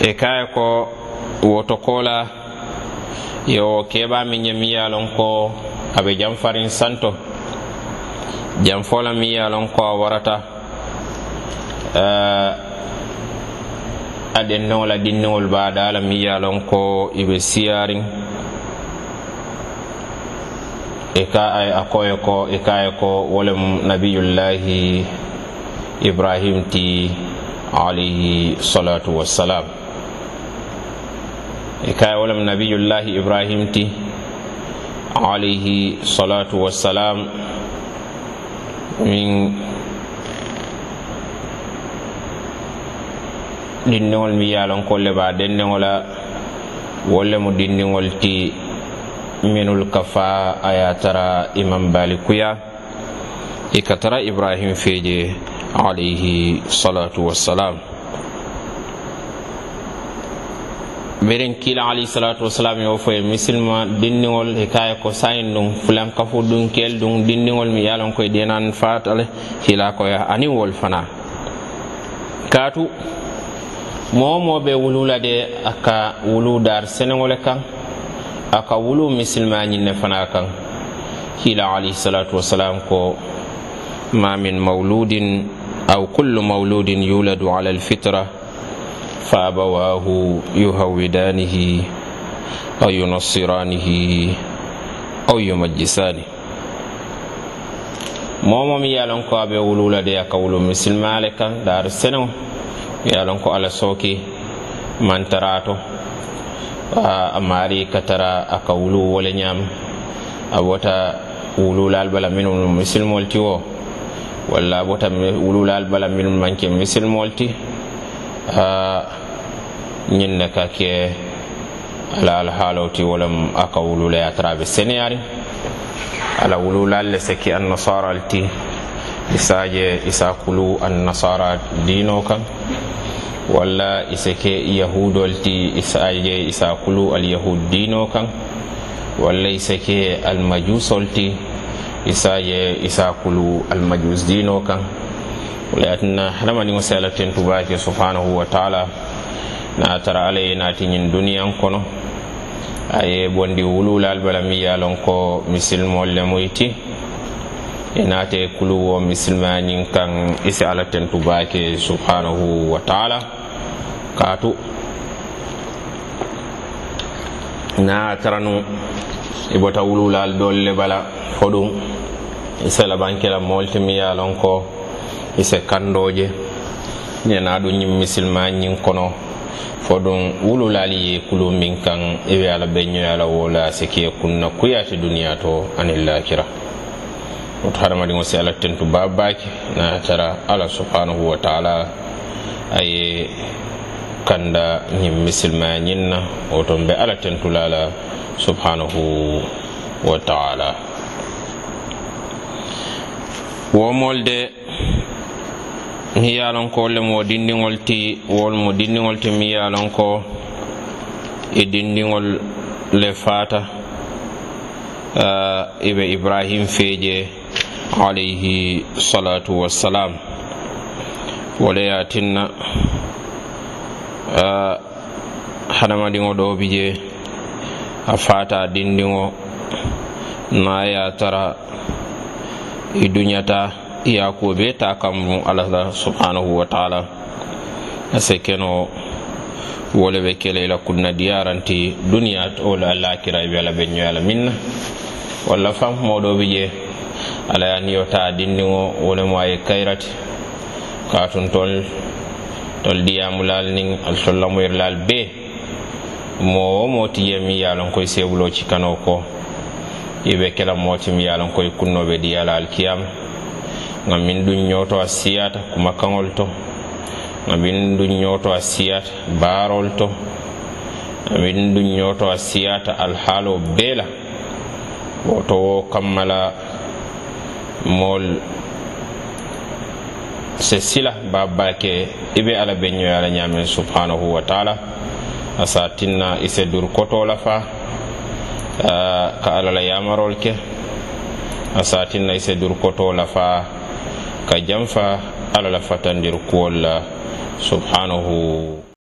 e kaya ko woto kola yo keɓa mi ye mi yalon ko aɓe janfarin santo. Janfola mi yalon ko a warata. Eh, uh, aɗennowo la dinniŋol baada mi yalon ko iɓe siyarin. E ka ay a koye ko e kaye ko wolem nabiyullahi ibrahim ti alayhi salatu wassalam. e kayawolam nabiyullahi ibrahim ti alayhi salatu wassalam min dindiŋol mi yalonkolle ba dendiŋola wolle mu dindiŋol ti minul kafa a ye tara imam bali kuya i ka tara ibrahim feje alayhi salatu wassalam. mirin kila alayhi salatu wasalam yo foye misilma dindiŋol hikaya ko sayin ɗum fulankafu ɗum kel ɗum dindiŋol mi yalon koye ɗenan fatale hila koya aniŋ wol fana. Katu moo moo be wulu de a wulu dar seneŋo kan aka wulu misilmañinne fana kan. Hila alayhi salatu wasalam ko ma min mawludin aw kullu mauludin yuladu ala alfitra فأبواه يهودانه أو ينصرانه أو يمجسانه. momo mi yalon ko aɓe wulula de aka wulu misilmale kan dar senewo yalon ko ala soki mantarato a mari katara aka wulu wole ñam a wota wululal bala minum misilmol ti o walla a wota wululal bala minum manke misilmol ti ñiŋ ne ka ke ala alhaalow ti wo lem a ka wulula ye a tara a be ala wululaal le se ke annasaraal ti. Isa je isa kulu annasara diino kaŋ walla i se yahudol ti isaje isa kulu alyahud diino kaŋ walla i se almajusol ti. Isa je isa kulu almajus diino kaŋ wala yatina hadamadiŋo sela tentu baake subhanahu wa taala. Na tara alla ye naati ñiŋ duniyaŋ kono. A ye bondi wululaal bala miŋ ye a loŋ ko misilimolu le mu ti i e naate kuluwo misilimaya ñiŋ kaŋ i si alla tentu baake subhanahu wa taala. Kaatu. Na tara nuŋ i e bota wululaal doolu le bala fo ɗum i e labankela moolu ti miŋ ye a loŋ ko ise kandoje. Ñana ɗum ñin misilma ñin kono. Fo ɗum wululali ye kulu min kan iwe ala beñoyala wola sikiye kunna kuyati duniya to ani lakira woto hadamadiŋo si ala tentu babaki na tara ala subhanahu wa taala aye kanda ñin misilmaya ñin na woton be ala tentula la subhanahu wa taala. Womol de mi ye lon ko wolle mo dindiŋol ti wol mo dindiŋol ti mi ye lon ko e i dindiŋol le fata uh, ibe ibrahim feje alayhi salatu wassalam. Wole ye tinna eh, uh, hadamadiŋo ɗo bi je a fata dindiŋo na ye tara i duñata iyako be ta kamru allah subhanahu wa taala. Ase keno wole ɓe kelela kunna diyaranti duniya tole allah kira ɓe ala ɓe ñoyala minna. Walla fanhumoɗo ɓe je ala ya niyota dindigo wolemo aye kayrati katun tol tol ɗiyamulal nin al altollamuyrlal be. Mo wo motiye mi yalon koye sebulo cikano ko. Yeɓe kela moti mi yalon koye kunnoɓe diyala alkiyama ngam min ɗum ñooto a siyata kuma kaŋol to ngam min ɗum ñooto a siyata baarol to ngam min ɗum ñooto a siyata alhaalo beela woto wo kammala mool se sila babake ibe ala ɓe ñoyala ñamen subhanahu wa taala asa tinna ise dur kotola fa ka alala yamarol ke a satinna i se kotola fa ka janfa ala la fatandir kuwol la subhanahu